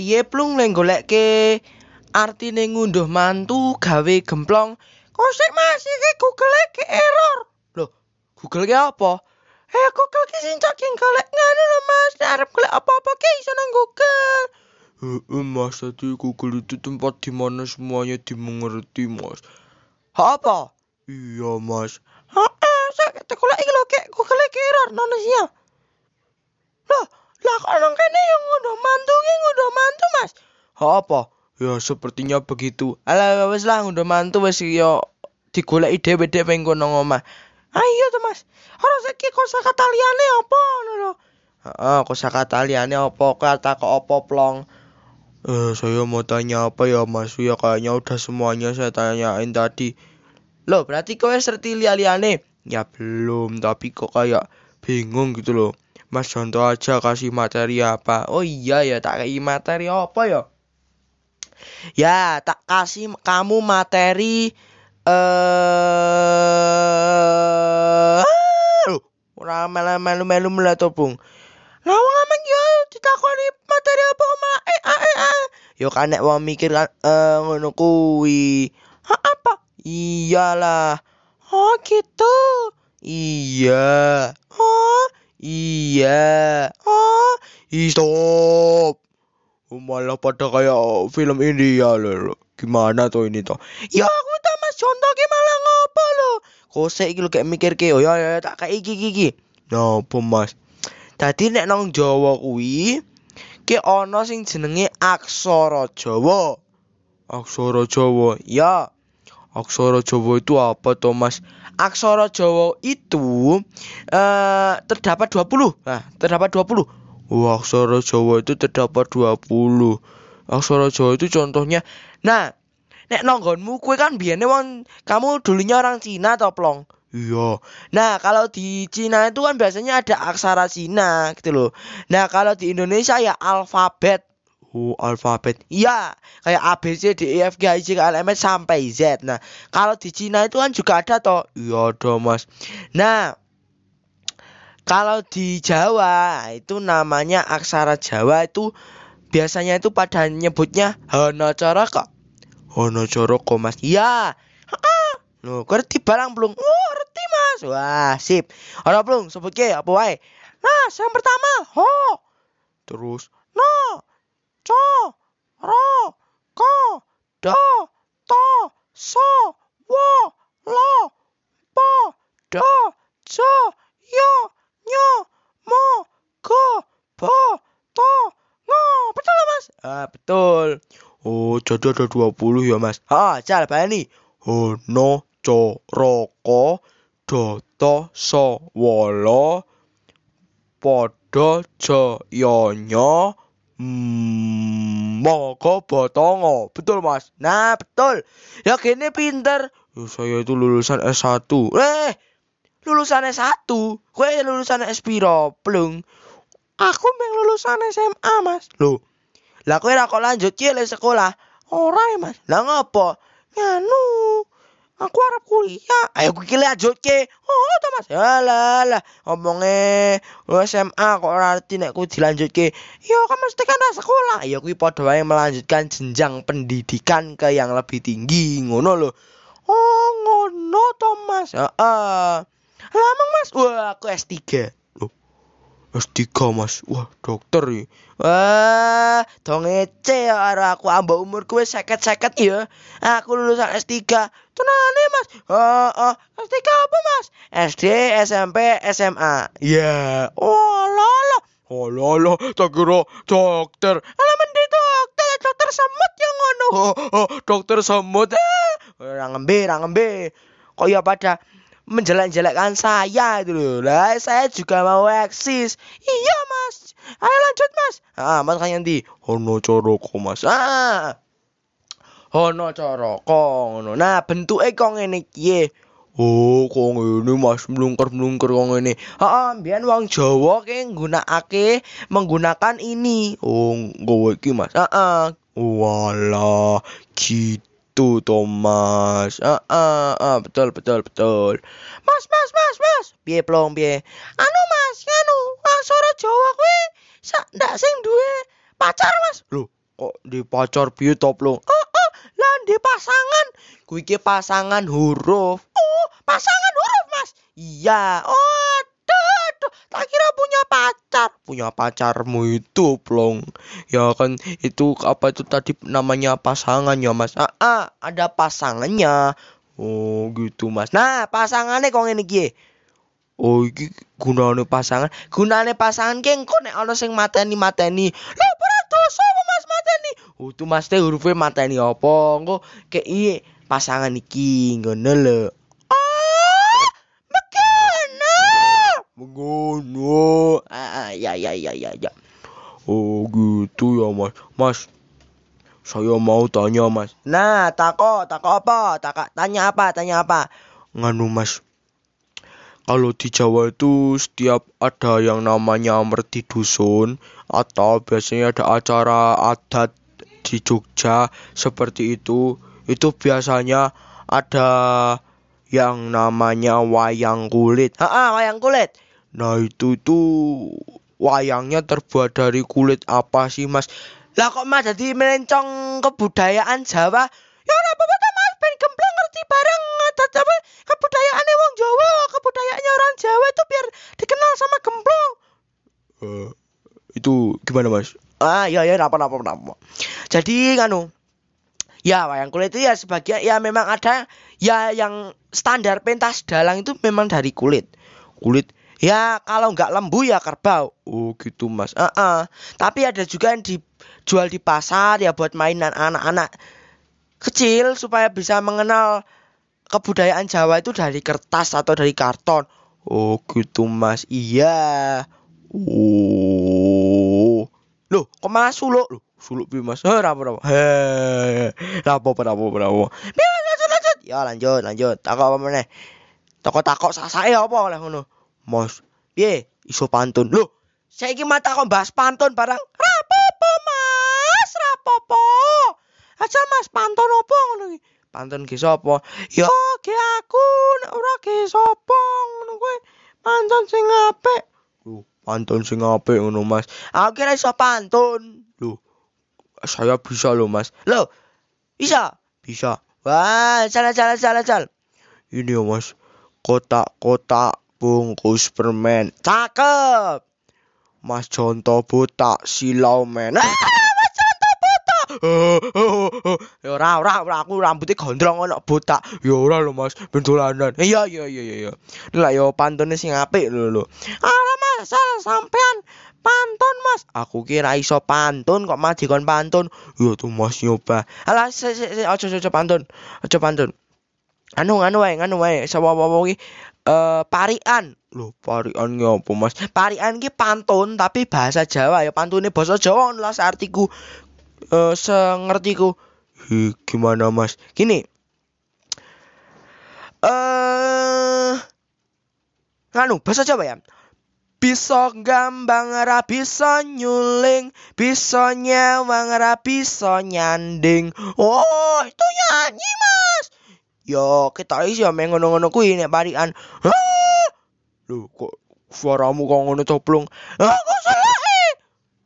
piye plung lek goleke artine ngunduh mantu gawe gemplong? Kok sik Mas iki Google iki error. Loh, Google ki apa? Eh Google ki sing saking golek ngene lho Mas, nek arep golek apa-apa ki iso nang Google. Heeh mas, tadi Google itu tempat di mana semuanya dimengerti mas. Apa? Iya mas. Heeh, sak golek iki lho kek Google iki error nono sia. Loh, lah nang kene yang ngunduh mantu ki ngunduh mantu Mas. Apa? Ya sepertinya begitu. Alah wis lah ngunduh mantu wis yo digoleki dhewe dhewe ping kono ngomah. Ah iya to Mas. Ora saiki kosakata liyane apa ngono lho. Heeh, kosakata liyane apa kata kok apa plong. Eh, saya mau tanya apa ya mas? Ya kayaknya udah semuanya saya tanyain tadi. Loh, berarti kowe ngerti liya-liyane? Ya belum, tapi kok kayak bingung gitu loh. Mas contoh aja kasih materi apa? Oh iya ya, tak kasih materi apa ya? Ya, tak kasih kamu materi eh uh, ora melu-melu melu to, Bung. Lah wong ameng yo ditakoni materi apa malah eh ah eh ah. Yo kan nek wong mikir kan eh ngono. Ha apa? Iyalah. Oh gitu. Iya. Oh, iya. Ih, stop. Oh, malah pada kayak film India loh. Gimana tuh ini tuh? Ya aku tak Mas contoh malah ngopo lho. Kosek iki lho kayak mikir ke oh ya ya tak kayak iki iki. Nah, mas? Dadi nek nang Jawa kuwi ki ana sing jenenge aksara Jawa. Aksara Jawa. Ya, Aksara Jawa itu apa toh mas? aksara Jawa itu eh terdapat 20. Nah, terdapat 20. Wah, aksara Jawa itu terdapat 20. Aksara Jawa itu contohnya. Nah, nek nonggonmu kue kan biasanya wong kamu dulunya orang Cina atau plong. Iya. Nah, kalau di Cina itu kan biasanya ada aksara Cina gitu loh. Nah, kalau di Indonesia ya alfabet. Oh, alfabet. Iya, kayak A B C D E F G H I J K L M N sampai Z. Nah, kalau di Cina itu kan juga ada toh. Iya ada mas. Nah, kalau di Jawa itu namanya aksara Jawa itu biasanya itu pada nyebutnya Hanacaraka. Hono coroko mas. Iya. Loh, ngerti barang belum? Oh, ngerti Mas. Wah, sip. Ora belum sebut ke apa wae. Nah, yang pertama, ho. Terus. No. co, ro, ko, do, to, so, wo, lo, po, do, co, jo, nyo, mo, ko, po, to, ngo. Betul mas? Ah, betul. Oh, jadi ada 20 ya, mas. Ah, cara apa ini? Hono, oh, co, ro, ko, do, to, so, wo, lo, po, do, co, yo. Mm, maka batongo. Betul mas. Nah, betul. Ya gini pinter. Ya, saya itu lulusan S1. Eh, lulusan S1. Kowe lulusan S piro, Plung? Aku meng lulusan SMA, Mas. Loh, Lah kowe ra kok lanjut cilik sekolah? Ora ya, Mas. Lah ngopo? Nganu. Aku arep kuliah. Ayo kuwi lanjut ke. Oh, to Mas. Alah, lah omonge SMA kok ngerti nek kuwi dilanjutke. Ya kan mesti kan sekolah. Ya kuwi padha wae melanjutkan jenjang pendidikan ke yang lebih tinggi, ngono lho. Oh, ngono to Mas. Heeh. Lah emang Mas, wah aku S3. S3 mas. Wah, dokter ya. Wah, dong ngece ya karo aku ambek umurku wis 50-50 ya. Aku lulusan S3. Tenane, Mas. Heeh, S3 apa, Mas? SD, SMP, SMA. Ya, oh lolo. Oh lolo, tak kira dokter. Mending dokter, dokter semut yang ngono. Oh, oh, dokter semut. Ah, ora ngembe, ora ngembe. Kok ya pada menjelek-jelekkan saya itu loh. Lah, saya juga mau eksis. Iya, Mas. Ayo lanjut, Mas. Ah, Mas kaya ndi? Hono coroko mas. Ah. Ono cara kok ngono. Nah, bentuke kok ngene iki. Oh, kok ngene mas mlungker-mlungker kok ngene. Heeh, mbiyen wong Jawa ki nggunakake menggunakan ini. Oh, nggowo iki mas. Heeh. Walah, gitu to mas. Heeh, heeh, betul betul betul. Mas, Mas, Mas, Mas. Piye plong piye? Anu, Mas, anu, aksara Jawa kuwi sak ndak sing duwe pacar, Mas. Loh, kok di pacar piye to plung Oh, oh, lah di pasangan. Kuwi iki pasangan huruf. Oh, pasangan huruf, Mas. Iya. Oh, aduh, aduh. Tak kira punya pacar. punya pacarmu itu plong ya kan itu apa itu tadi namanya pasangan ya mas Ah, ah, ada pasangannya. oh gitu mas Nah, pasangannya kok ngene iki. oh iki gunane pasangan Gunane pasangan ki engko nek ana sing mateni-mateni. Lah ora dosa Mas mateni? Oh, itu Mas teh hurufnya mateni apa? Engko kei pasangan iki ngono lho. Oh, ya ya ya ya ya. oh gitu ya mas mas saya mau tanya mas Nah, tako, tako apa? Taka, tanya apa? Tanya apa? nganu mas kalau di Jawa itu setiap ada yang namanya merti dusun atau biasanya ada acara adat di Jogja seperti itu itu biasanya ada yang namanya wayang kulit ah, wayang kulit. nah itu tuh wayangnya terbuat dari kulit apa sih mas Lah kok Mas jadi melencong kebudayaan Jawa? Ya ora apa-apa ta, Mas, ben gemblong ngerti bareng apa kebudayaane wong Jawa, kebudayaannya orang Jawa itu biar dikenal sama gemblong. Eh, itu gimana mas Ah, iya ya napa napa napa. Jadi nganu Ya, wayang kulit itu ya sebagian ya memang ada ya yang standar pentas dalang itu memang dari kulit. kulit Ya kalau nggak lembu ya kerbau. oh gitu mas Ah, ah. Tapi ada juga yang dijual di pasar ya buat mainan anak-anak kecil supaya bisa mengenal kebudayaan Jawa itu dari kertas atau dari karton. oh gitu mas Iya. oh Loh, kok malah suluk? Loh, suluk pi mas eh, rapo rapo. heh rapo rapo rapo lanjut lanjut. Ya lanjut lanjut. Takok apa meneh? Takok-takok sasake apa oleh ngono? Mas Piye? Iso pantun. Loh, saiki mata kok bahas pantun barang. Rapopo, Mas? Rapopo? Asal Mas pantun opo ngono? Pantun ki sapa? Ya ki aku ora ki sapa. Pantun sing apik. Loh, pantun sing apik ngono mas Aku kira iso pantun. Loh, saya bisa loh mas Loh, bisa? bisa Wah, salah salah salah salah. ini ya mas kotak-kotak bungkus permen Cakep. mas contoh botak silau men Ah, Mas Conto botak. Ya ora ora ora aku rambutnya gondrong ono botak. ya ora loh mas bentolanan Iya iya iya iya iya. Lah yo pantune sing apik lho lho. Ala Mas, sampean pantun Mas. Aku kira iso pantun kok malah dikon pantun. ya tuh mas nyoba Alah se se se aja aja pantun. Aja pantun. Anu anu wae anu wae sapa-apa iki eh parian. loh pariannya apa mas Parian ki pantun tapi bahasa Jawa ya pantune basa Jawa ngono lah seartiku eh sengertiku. Hi, gimana mas Gini. Eh nganu bahasa Jawa ya. Bisa gambang ra bisa nyuling, bisa nyewang ra bisa nyanding. Oh, itu nyanyi, Mas. Yo, kita isi ya ngono-ngono kuwi nek parian. Ah, loh kok suaramu kok ngono coplung aku salah.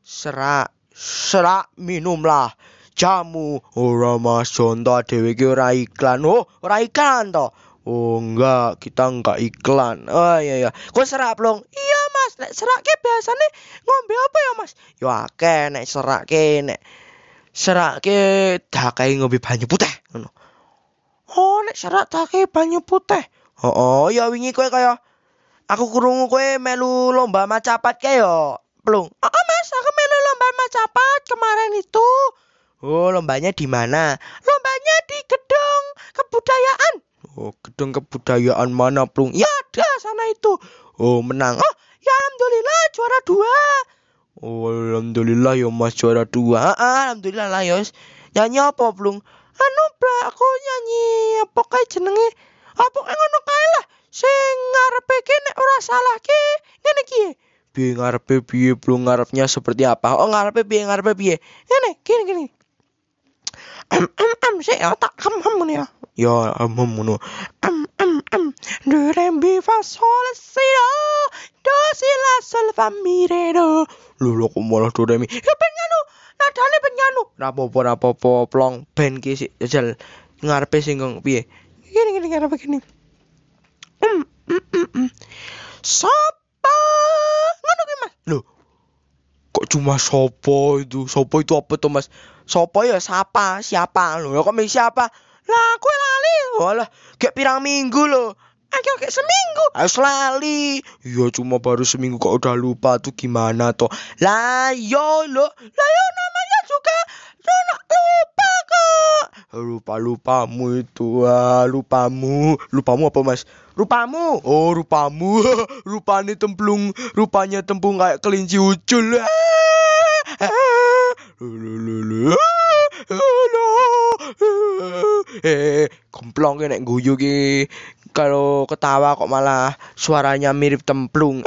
Serak, serak minumlah jamu. ora mas contoh dhewe iki ora iklan. Oh, ora iklan to. oh enggak kita enggak iklan Oh iya iya. Kok serak plong? Iya mas. Nek serak ke biasanya ngombe apa ya mas? Yo akeh nek serak ke nek serak ke dakai ngombe banyu putih. Ngono. Oh nek serak dakai banyu putih. Oh, oh ya wingi kowe kaya aku krungu kowe melu lomba macapat ke yo. Plung. Oh mas aku melu lomba macapat kemarin itu. Oh lombanya di mana? Lombanya di gedung kebudayaan. oh gedung kebudayaan mana plung Ya ada sana itu. oh menang Oh, ya alhamdulillah juara dua. oh alhamdulillah ya mas juara dua Ah, ah, alhamdulillah lah yos. Nyanyi apa belum? Anu bla aku nyanyi apa kae jenenge? Apa kae ngono kae lah. Sing ngarepe ki nek ora salah ki ngene ki. piye ngarepe piye plung ngarepnya seperti apa Oh ngarepe piye ngarepe piye? Ngene gini gini. Em em em sik ya tak hem hem ngene ya. ya amem ngono Em em em do re mi fa sol si do do si la sol fa mi re do. lho kok malah do re mi Ya ben nada padahal penyanu. Rapopo rapopo plong ben ki sik jajal ngarepe sing ngong piye? Gini gini gini begini. Hmm, hmm, hmm, hmm. Sapa? Ngono ki Mas. Loh. Kok cuma sopo itu? Sopo itu apa tuh, Mas? Sopo ya siapa? Siapa? Loh, kok mi siapa? Lah, aku lali. Walah, kayak pirang minggu loh. Ayo kayak seminggu. Ayo lali. Iya cuma baru seminggu kok udah lupa tuh gimana toh? Lah yo lo, lah yo namanya juga Nona lupa kok. Lupa lupamu itu ah, lupamu. Lupamu apa mas? Rupamu. Oh rupamu. Rupanya templung. Rupanya tempung kayak kelinci ucul. Eh, komplong nek guyu ki kalau ketawa kok malah suaranya mirip templung.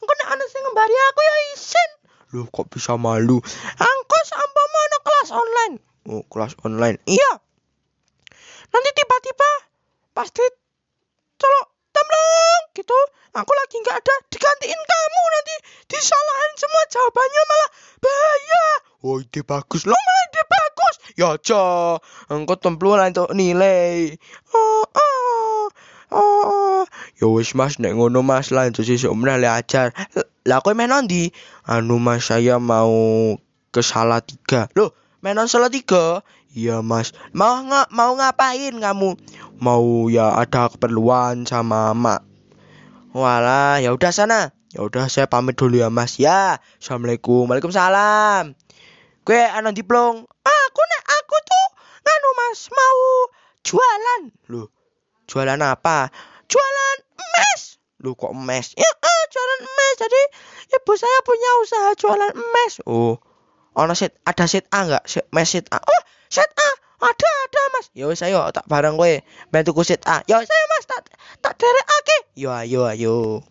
Engko nek ana sing ngembari aku ya isin. Loh kok bisa malu? Angko sampama ana kelas online. Oh, kelas online. Iya. Nanti tiba-tiba pasti colok templung gitu. Aku lagi nggak ada digantiin kamu nanti disalahin semua jawabannya malah bahaya. Oh, ide bagus Lo malah ide bagus. Ya aja, engko templung lah untuk nilai. Oh, oh, oh. Ya wis Mas, nek ngono Mas lanjut sesuk meneh le ajar. Lah kowe di? Anu Mas, saya mau ke Salatiga. Loh, menon Salatiga? Iya Mas, Mau nggak mau ngapain kamu? mau ya ada keperluan sama Mak. Walah, ya udah sana. Ya udah saya pamit dulu ya Mas. Ya, Assalamualaikum. Waalaikumsalam. Kue anu diplong. Aku nek aku tuh nganu Mas mau jualan. Loh, jualan apa? Jualan emas. Loh kok mes? Ya, eh, jualan emas. Jadi ibu saya punya usaha jualan emas. Oh, Ono set ada set A enggak? Set mes set A. Oh, set A. Ada ada Mas. Ya wis ayo tak bareng kowe. Ben tuku set A. Ya saya Mas tak tak derek ake. yo ayo ayo.